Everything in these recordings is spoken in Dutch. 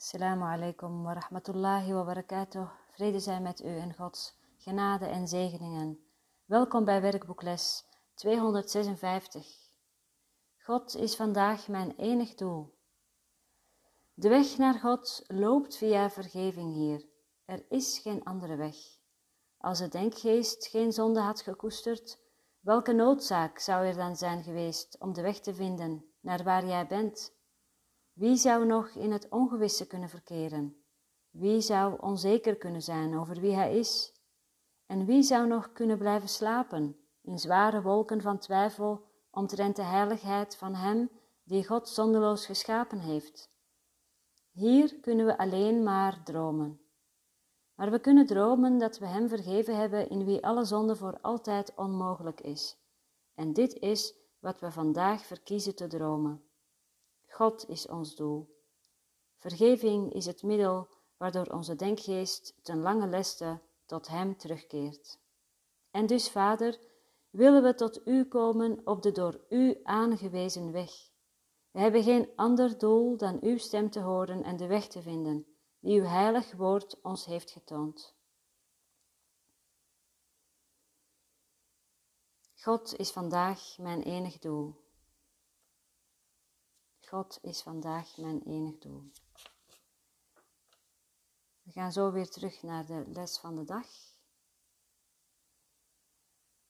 Assalamu alaikum wa rahmatullahi wa barakatuh. Vrede zijn met u en Gods genade en zegeningen. Welkom bij werkboekles 256. God is vandaag mijn enig doel. De weg naar God loopt via vergeving hier. Er is geen andere weg. Als de denkgeest geen zonde had gekoesterd, welke noodzaak zou er dan zijn geweest om de weg te vinden naar waar jij bent? Wie zou nog in het ongewisse kunnen verkeren? Wie zou onzeker kunnen zijn over wie hij is? En wie zou nog kunnen blijven slapen in zware wolken van twijfel omtrent de heiligheid van Hem die God zondeloos geschapen heeft? Hier kunnen we alleen maar dromen. Maar we kunnen dromen dat we Hem vergeven hebben in wie alle zonde voor altijd onmogelijk is. En dit is wat we vandaag verkiezen te dromen. God is ons doel. Vergeving is het middel waardoor onze denkgeest ten lange leste tot Hem terugkeert. En dus, Vader, willen we tot U komen op de door U aangewezen weg. We hebben geen ander doel dan Uw stem te horen en de weg te vinden, die Uw heilig woord ons heeft getoond. God is vandaag mijn enig doel. God is vandaag mijn enig doel. We gaan zo weer terug naar de les van de dag.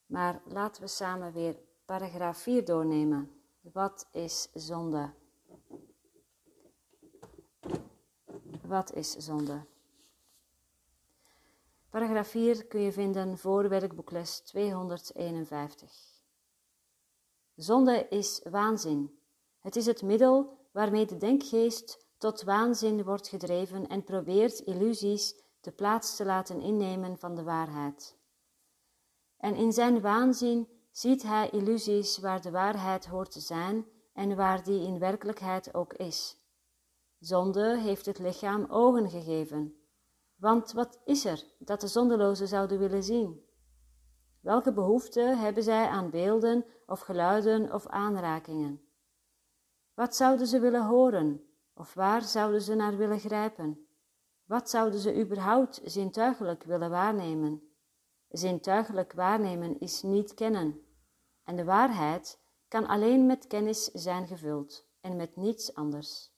Maar laten we samen weer paragraaf 4 doornemen. Wat is zonde? Wat is zonde? Paragraaf 4 kun je vinden voor werkboekles 251. Zonde is waanzin. Het is het middel waarmee de denkgeest tot waanzin wordt gedreven en probeert illusies de plaats te laten innemen van de waarheid. En in zijn waanzin ziet hij illusies waar de waarheid hoort te zijn en waar die in werkelijkheid ook is. Zonde heeft het lichaam ogen gegeven. Want wat is er dat de zondelozen zouden willen zien? Welke behoefte hebben zij aan beelden of geluiden of aanrakingen? Wat zouden ze willen horen? Of waar zouden ze naar willen grijpen? Wat zouden ze überhaupt zintuigelijk willen waarnemen? Zintuigelijk waarnemen is niet kennen. En de waarheid kan alleen met kennis zijn gevuld en met niets anders.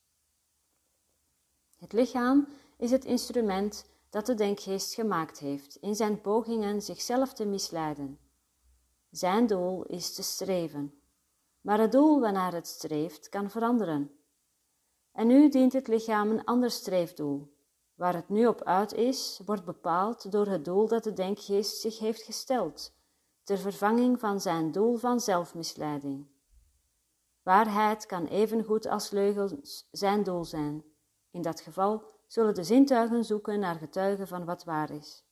Het lichaam is het instrument dat de denkgeest gemaakt heeft in zijn pogingen zichzelf te misleiden. Zijn doel is te streven maar het doel waarnaar het streeft kan veranderen. En nu dient het lichaam een ander streefdoel. Waar het nu op uit is, wordt bepaald door het doel dat de denkgeest zich heeft gesteld, ter vervanging van zijn doel van zelfmisleiding. Waarheid kan evengoed als leugens zijn doel zijn. In dat geval zullen de zintuigen zoeken naar getuigen van wat waar is.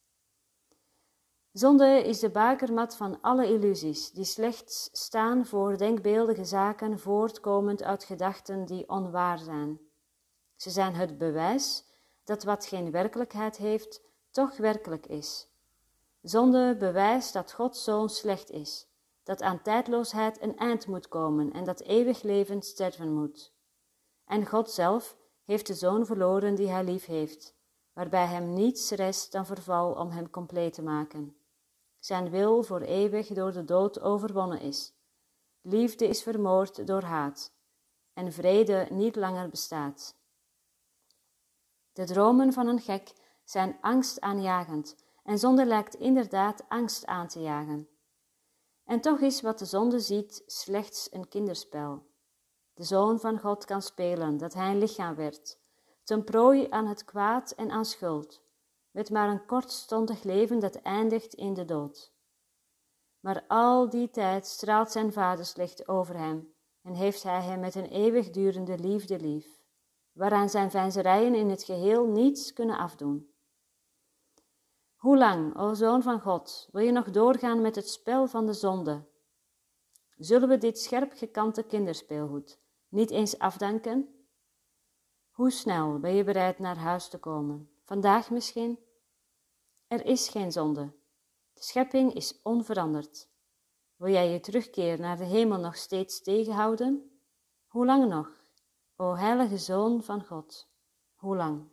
Zonde is de bakermat van alle illusies, die slechts staan voor denkbeeldige zaken voortkomend uit gedachten die onwaar zijn. Ze zijn het bewijs dat wat geen werkelijkheid heeft, toch werkelijk is. Zonde bewijst dat Gods zoon slecht is, dat aan tijdloosheid een eind moet komen en dat eeuwig leven sterven moet. En God zelf heeft de zoon verloren die hij lief heeft, waarbij hem niets rest dan verval om hem compleet te maken zijn wil voor eeuwig door de dood overwonnen is. Liefde is vermoord door haat en vrede niet langer bestaat. De dromen van een gek zijn angstaanjagend en zonde lijkt inderdaad angst aan te jagen. En toch is wat de zonde ziet slechts een kinderspel. De Zoon van God kan spelen dat hij een lichaam werd, ten prooi aan het kwaad en aan schuld met maar een kortstondig leven dat eindigt in de dood. Maar al die tijd straalt zijn vaderslicht over hem en heeft hij hem met een eeuwigdurende liefde lief, waaraan zijn veinzerijen in het geheel niets kunnen afdoen. Hoe lang, o Zoon van God, wil je nog doorgaan met het spel van de zonde? Zullen we dit scherp gekante kinderspeelgoed niet eens afdanken? Hoe snel ben je bereid naar huis te komen? Vandaag misschien? Er is geen zonde. De schepping is onveranderd. Wil jij je terugkeer naar de hemel nog steeds tegenhouden? Hoe lang nog, o heilige Zoon van God? Hoe lang?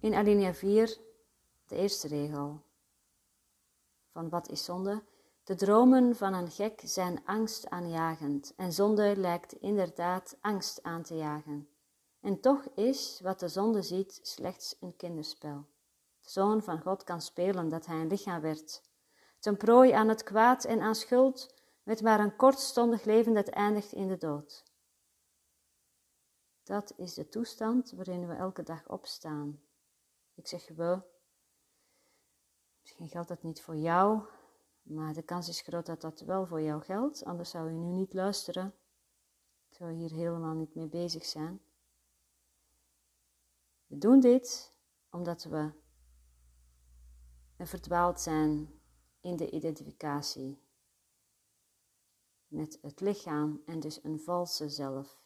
In alinea 4, de eerste regel van wat is zonde? De dromen van een gek zijn angstaanjagend en zonde lijkt inderdaad angst aan te jagen. En toch is wat de zonde ziet slechts een kinderspel. De zoon van God kan spelen dat hij een lichaam werd, ten prooi aan het kwaad en aan schuld, met maar een kortstondig leven dat eindigt in de dood. Dat is de toestand waarin we elke dag opstaan. Ik zeg we. Misschien geldt dat niet voor jou, maar de kans is groot dat dat wel voor jou geldt, anders zou je nu niet luisteren. Zou hier helemaal niet mee bezig zijn. We doen dit omdat we verdwaald zijn in de identificatie met het lichaam en dus een valse zelf.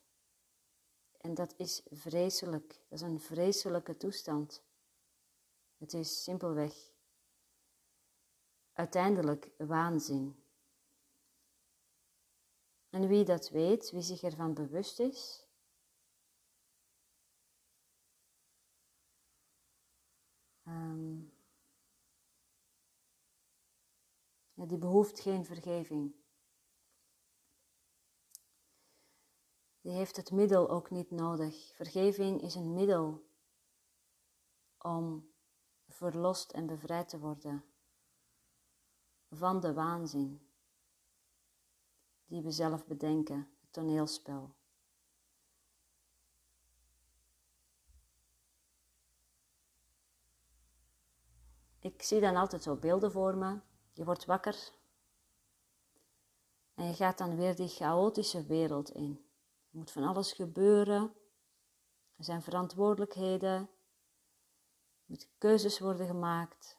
En dat is vreselijk, dat is een vreselijke toestand. Het is simpelweg uiteindelijk waanzin. En wie dat weet, wie zich ervan bewust is, ja, die behoeft geen vergeving. Die heeft het middel ook niet nodig. Vergeving is een middel om verlost en bevrijd te worden van de waanzin die we zelf bedenken, het toneelspel. Ik zie dan altijd zo beelden voor me. Je wordt wakker en je gaat dan weer die chaotische wereld in. Er moet van alles gebeuren. Er zijn verantwoordelijkheden. Er moeten keuzes worden gemaakt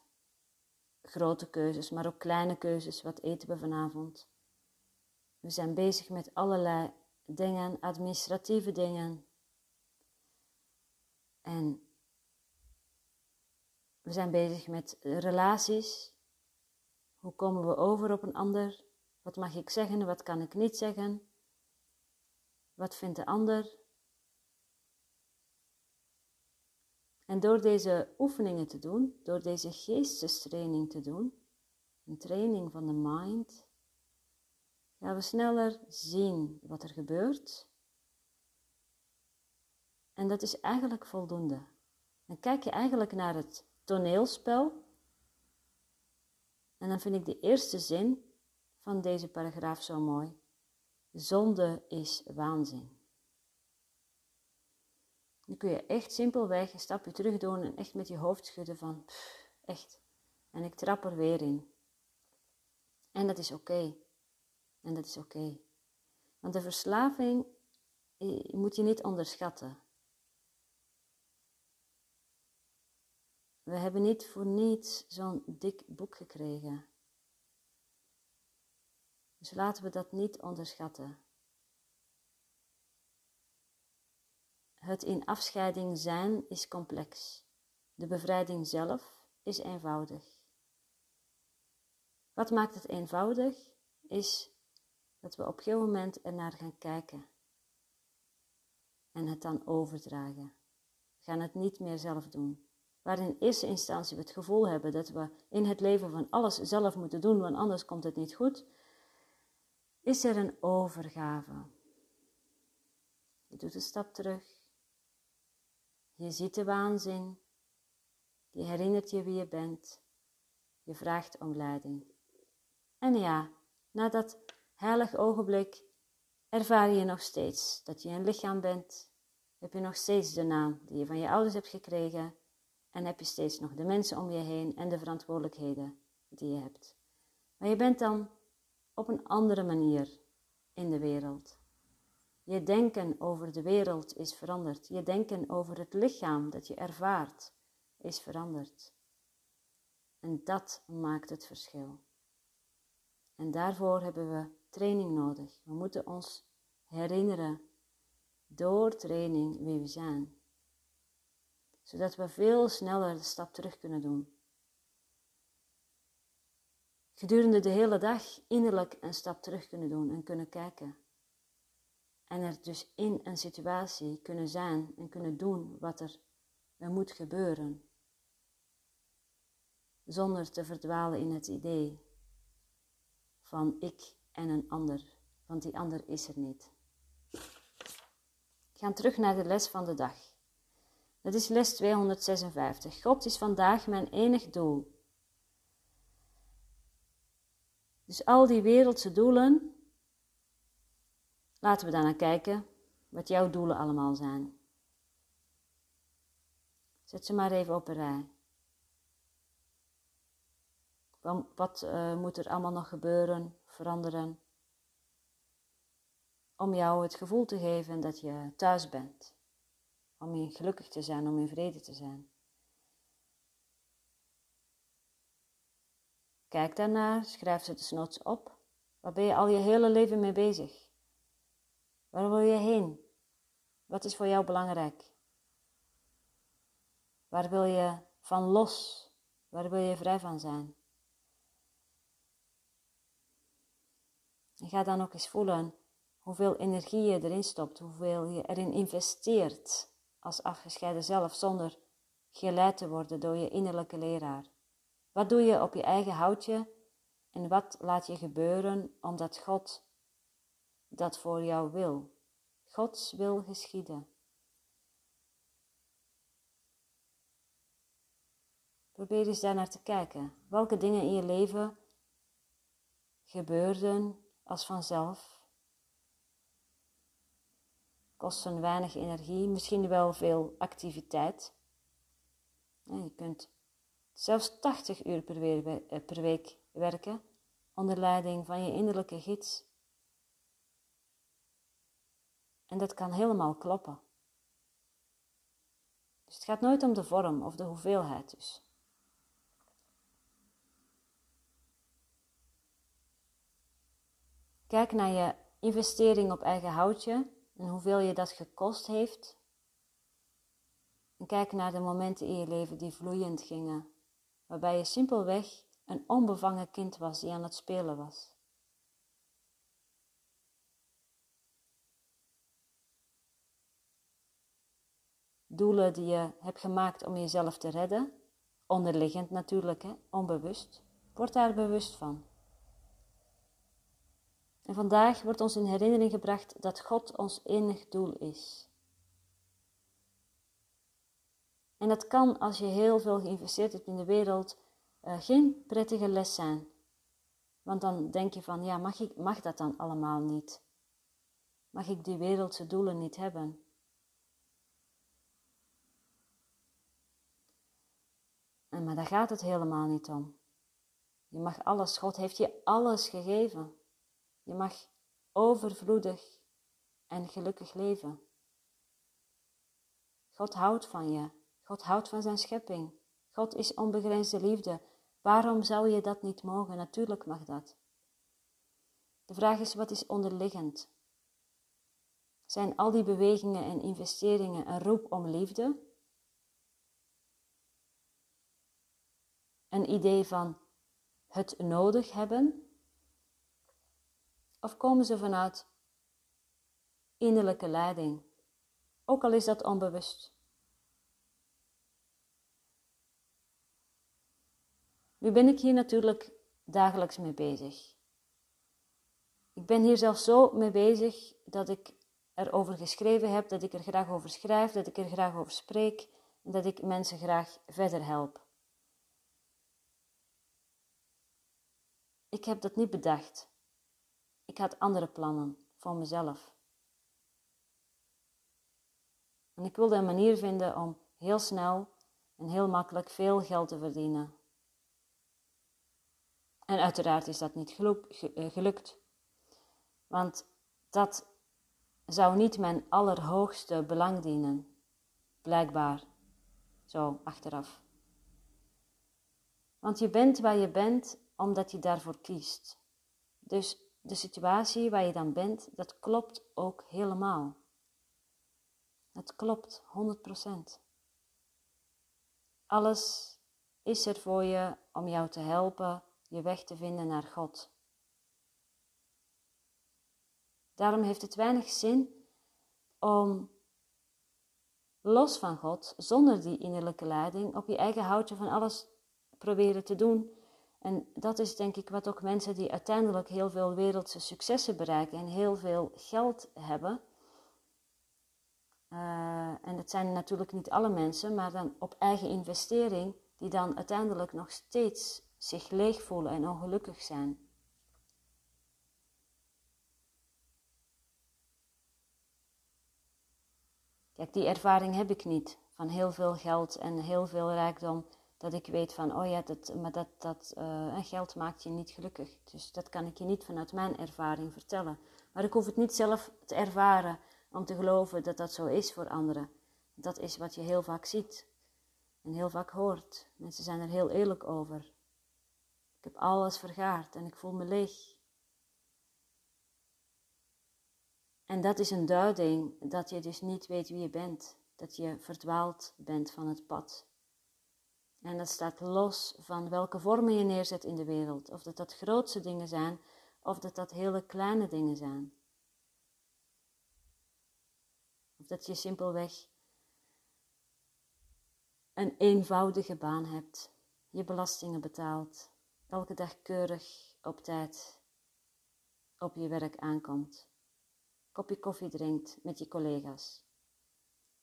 grote keuzes, maar ook kleine keuzes. Wat eten we vanavond? We zijn bezig met allerlei dingen, administratieve dingen. En we zijn bezig met relaties. Hoe komen we over op een ander? Wat mag ik zeggen? Wat kan ik niet zeggen? Wat vindt de ander? En door deze oefeningen te doen, door deze geestestraining te doen, een training van de mind, gaan we sneller zien wat er gebeurt. En dat is eigenlijk voldoende. Dan kijk je eigenlijk naar het toneelspel. En dan vind ik de eerste zin van deze paragraaf zo mooi. Zonde is waanzin. Dan kun je echt simpelweg een stapje terug doen en echt met je hoofd schudden van echt. En ik trap er weer in. En dat is oké. En dat is oké. Want de verslaving moet je niet onderschatten. We hebben niet voor niets zo'n dik boek gekregen. Dus laten we dat niet onderschatten. Het in afscheiding zijn is complex. De bevrijding zelf is eenvoudig. Wat maakt het eenvoudig? Is dat we op gegeven moment ernaar gaan kijken en het dan overdragen. We gaan het niet meer zelf doen. Waar in eerste instantie we het gevoel hebben dat we in het leven van alles zelf moeten doen, want anders komt het niet goed, is er een overgave. Je doet een stap terug je ziet de waanzin. Je herinnert je wie je bent. Je vraagt om leiding. En ja, na dat heilig ogenblik ervaar je nog steeds dat je een lichaam bent. Heb je nog steeds de naam die je van je ouders hebt gekregen. En heb je steeds nog de mensen om je heen en de verantwoordelijkheden die je hebt. Maar je bent dan op een andere manier in de wereld. Je denken over de wereld is veranderd. Je denken over het lichaam dat je ervaart is veranderd. En dat maakt het verschil. En daarvoor hebben we training nodig. We moeten ons herinneren door training wie we zijn. Zodat we veel sneller de stap terug kunnen doen. gedurende de hele dag innerlijk een stap terug kunnen doen en kunnen kijken. En er dus in een situatie kunnen zijn en kunnen doen wat er, er moet gebeuren. Zonder te verdwalen in het idee van ik en een ander, want die ander is er niet. We gaan terug naar de les van de dag. Dat is les 256. God is vandaag mijn enig doel. Dus al die wereldse doelen, laten we daarnaar kijken wat jouw doelen allemaal zijn. Zet ze maar even op een rij. Wat uh, moet er allemaal nog gebeuren, veranderen, om jou het gevoel te geven dat je thuis bent, om je gelukkig te zijn, om in vrede te zijn. Kijk daarnaar, schrijf ze desnoods op. Waar ben je al je hele leven mee bezig? Waar wil je heen? Wat is voor jou belangrijk? Waar wil je van los? Waar wil je vrij van zijn? En ga dan ook eens voelen hoeveel energie je erin stopt, hoeveel je erin investeert als afgescheiden zelf zonder geleid te worden door je innerlijke leraar. Wat doe je op je eigen houtje en wat laat je gebeuren omdat God dat voor jou wil? Gods wil geschieden. Probeer eens daar naar te kijken. Welke dingen in je leven gebeurden als vanzelf? Kosten weinig energie, misschien wel veel activiteit. Je kunt zelfs 80 uur eh, per week werken onder leiding van je innerlijke gids. En dat kan helemaal kloppen. Dus het gaat nooit om de vorm of de hoeveelheid dus. Kijk naar je investering op eigen houtje en hoeveel je dat gekost heeft. En kijk naar de momenten in je leven die vloeiend gingen, waarbij je simpelweg een onbevangen kind was die aan het spelen was. Doelen die je hebt gemaakt om jezelf te redden, onderliggend natuurlijk, hè, onbewust, word daar bewust van. En vandaag wordt ons in herinnering gebracht dat God ons enig doel is. En dat kan als je heel veel geïnvesteerd hebt in de wereld uh, geen prettige les zijn. Want dan denk je van, ja, mag, ik, mag dat dan allemaal niet? Mag ik die wereldse doelen niet hebben? En, maar daar gaat het helemaal niet om. Je mag alles, God heeft je alles gegeven. Je mag overvloedig en gelukkig leven. God houdt van je. God houdt van zijn schepping. God is onbegrensde liefde. Waarom zou je dat niet mogen? Natuurlijk mag dat. De vraag is, wat is onderliggend? Zijn al die bewegingen en investeringen een roep om liefde? Een idee van het nodig hebben? Of komen ze vanuit innerlijke leiding, ook al is dat onbewust? Nu ben ik hier natuurlijk dagelijks mee bezig. Ik ben hier zelfs zo mee bezig dat ik erover geschreven heb, dat ik er graag over schrijf, dat ik er graag over spreek en dat ik mensen graag verder help. Ik heb dat niet bedacht. Ik had andere plannen voor mezelf. En ik wilde een manier vinden om heel snel en heel makkelijk veel geld te verdienen. En uiteraard is dat niet eh, gelukt. Want dat zou niet mijn allerhoogste belang dienen, blijkbaar, zo achteraf. Want je bent waar je bent omdat je daarvoor kiest. Dus de situatie waar je dan bent, dat klopt ook helemaal. Het klopt 100%. Alles is er voor je om jou te helpen je weg te vinden naar God. Daarom heeft het weinig zin om los van God, zonder die innerlijke leiding, op je eigen houtje van alles proberen te doen. En dat is denk ik wat ook mensen die uiteindelijk heel veel wereldse successen bereiken en heel veel geld hebben. Uh, en dat zijn natuurlijk niet alle mensen, maar dan op eigen investering, die dan uiteindelijk nog steeds zich leeg voelen en ongelukkig zijn. Kijk, die ervaring heb ik niet van heel veel geld en heel veel rijkdom. Dat ik weet van, oh ja, dat, maar dat, dat uh, geld maakt je niet gelukkig. Dus dat kan ik je niet vanuit mijn ervaring vertellen. Maar ik hoef het niet zelf te ervaren om te geloven dat dat zo is voor anderen. Dat is wat je heel vaak ziet en heel vaak hoort. Mensen zijn er heel eerlijk over. Ik heb alles vergaard en ik voel me leeg. En dat is een duiding dat je dus niet weet wie je bent, dat je verdwaald bent van het pad. En dat staat los van welke vormen je neerzet in de wereld, of dat dat grootste dingen zijn, of dat dat hele kleine dingen zijn. Of dat je simpelweg een eenvoudige baan hebt, je belastingen betaalt, elke dag keurig op tijd op je werk aankomt kopje koffie drinkt met je collega's,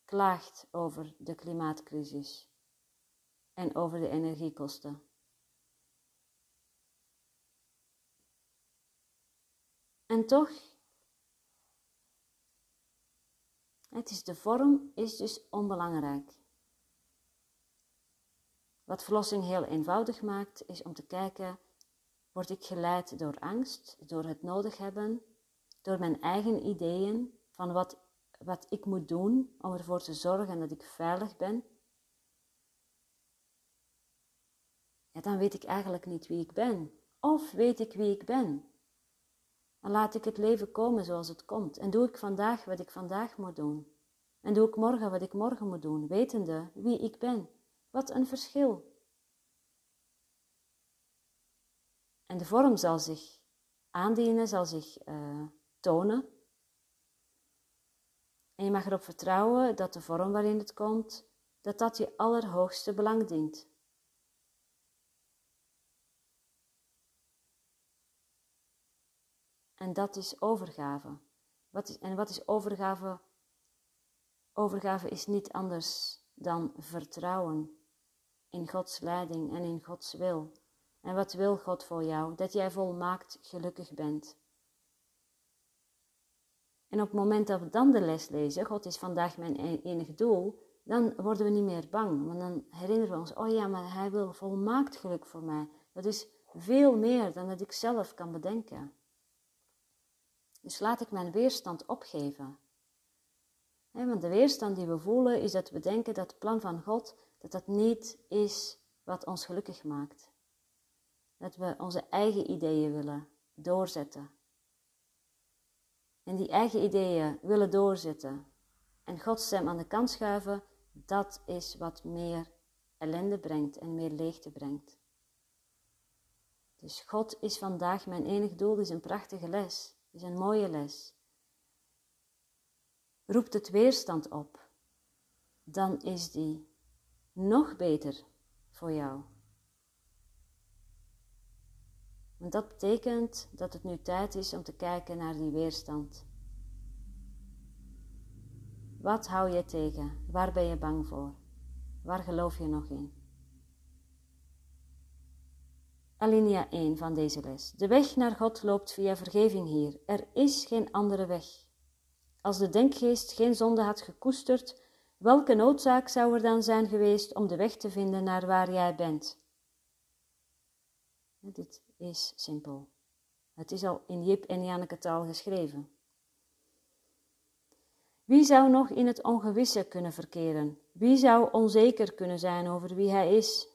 klaagt over de klimaatcrisis en over de energiekosten. En toch, het is de vorm is dus onbelangrijk. Wat verlossing heel eenvoudig maakt, is om te kijken, word ik geleid door angst, door het nodig hebben, door mijn eigen ideeën van wat, wat ik moet doen om ervoor te zorgen dat ik veilig ben, ja, dan weet ik eigenlijk niet wie ik ben. Of weet ik wie ik ben? Dan laat ik het leven komen zoals het komt. En doe ik vandaag wat ik vandaag moet doen. En doe ik morgen wat ik morgen moet doen, wetende wie ik ben. Wat een verschil. En de vorm zal zich aandienen, zal zich uh, tonen. En je mag erop vertrouwen dat de vorm waarin het komt, dat dat je allerhoogste belang dient. En dat is overgave. Wat is, en wat is overgave? Overgave is niet anders dan vertrouwen in Gods leiding en in Gods wil. En wat wil God voor jou? Dat jij volmaakt gelukkig bent. En op het moment dat we dan de les lezen, God is vandaag mijn e-, enige doel, dan worden we niet meer bang. Want dan herinneren we ons, oh ja, maar Hij wil volmaakt geluk voor mij. Dat is veel meer dan dat ik zelf kan bedenken. Dus laat ik mijn weerstand opgeven. want de weerstand die we voelen is dat we denken dat het plan van God, dat dat niet is wat ons gelukkig maakt. Dat we onze eigen ideeën willen doorzetten en die eigen ideeën willen doorzetten en Gods stem aan de kant schuiven, dat is wat meer ellende brengt en meer leegte brengt. Dus God is vandaag mijn enig doel, is een prachtige les, is een mooie les. Roept het weerstand op, dan is die nog beter voor jou. Want dat betekent dat het nu tijd is om te kijken naar die weerstand. Wat hou je tegen? Waar ben je bang voor? Waar geloof je nog in? Alinea 1 van deze les. De weg naar God loopt via vergeving hier. Er is geen andere weg. Als de denkgeest geen zonde had gekoesterd, welke noodzaak zou er dan zijn geweest om de weg te vinden naar waar jij bent? Dit is simpel. Het is al in Jip en Janneke taal geschreven. Wie zou nog in het ongewisse kunnen verkeren? Wie zou onzeker kunnen zijn over wie hij is?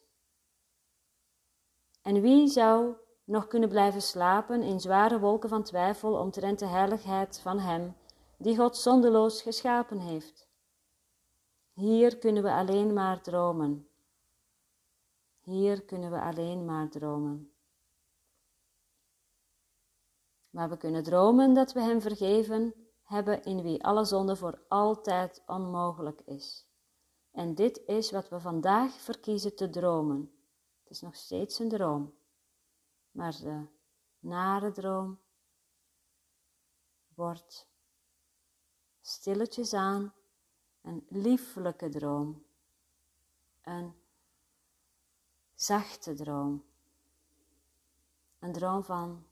En wie zou nog kunnen blijven slapen in zware wolken van twijfel omtrent de heiligheid van Hem die God zondeloos geschapen heeft? Hier kunnen we alleen maar dromen. Hier kunnen we alleen maar dromen. Maar we kunnen dromen dat we Hem vergeven hebben in wie alle zonde voor altijd onmogelijk is. En dit is wat we vandaag verkiezen te dromen. Het is nog steeds een droom, maar de nare droom wordt stilletjes aan een lieflijke droom, een zachte droom, een droom van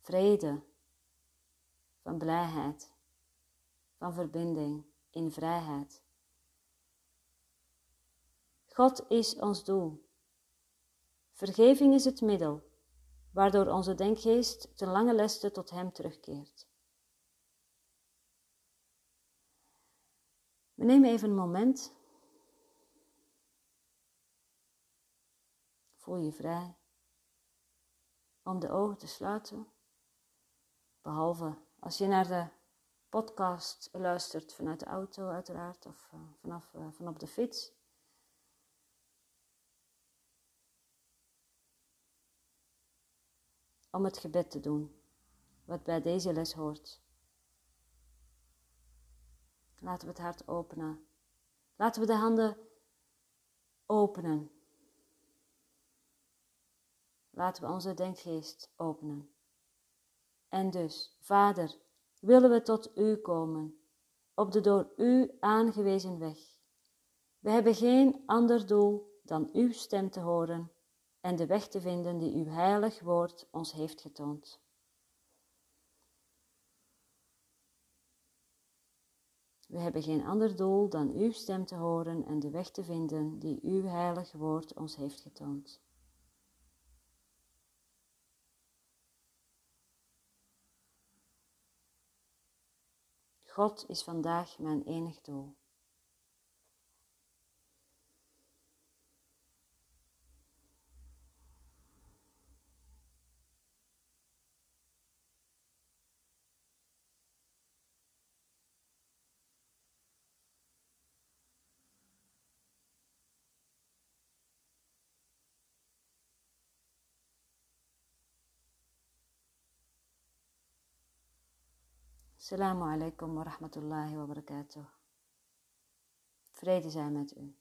vrede, van blijheid, van verbinding in vrijheid. God is ons doel. Vergeving is het middel, waardoor onze denkgeest ten lange leste tot Hem terugkeert. We nemen even een moment. Voel je vrij om de ogen te sluiten. Behalve als je naar de podcast luistert vanuit de auto uiteraard of uh, vanaf uh, van op de fiets. Om het gebed te doen, wat bij deze les hoort. Laten we het hart openen. Laten we de handen openen. Laten we onze denkgeest openen. En dus, Vader, willen we tot U komen, op de door U aangewezen weg. We hebben geen ander doel dan Uw stem te horen en de weg te vinden die Uw heilig woord ons heeft getoond. We hebben geen ander doel dan uw stem te horen en de weg te vinden die uw heilig woord ons heeft getoond. God is vandaag mijn enig doel. Assalamu alaikum wa rahmatullahi wa barakatuh. Vrede zijn met u.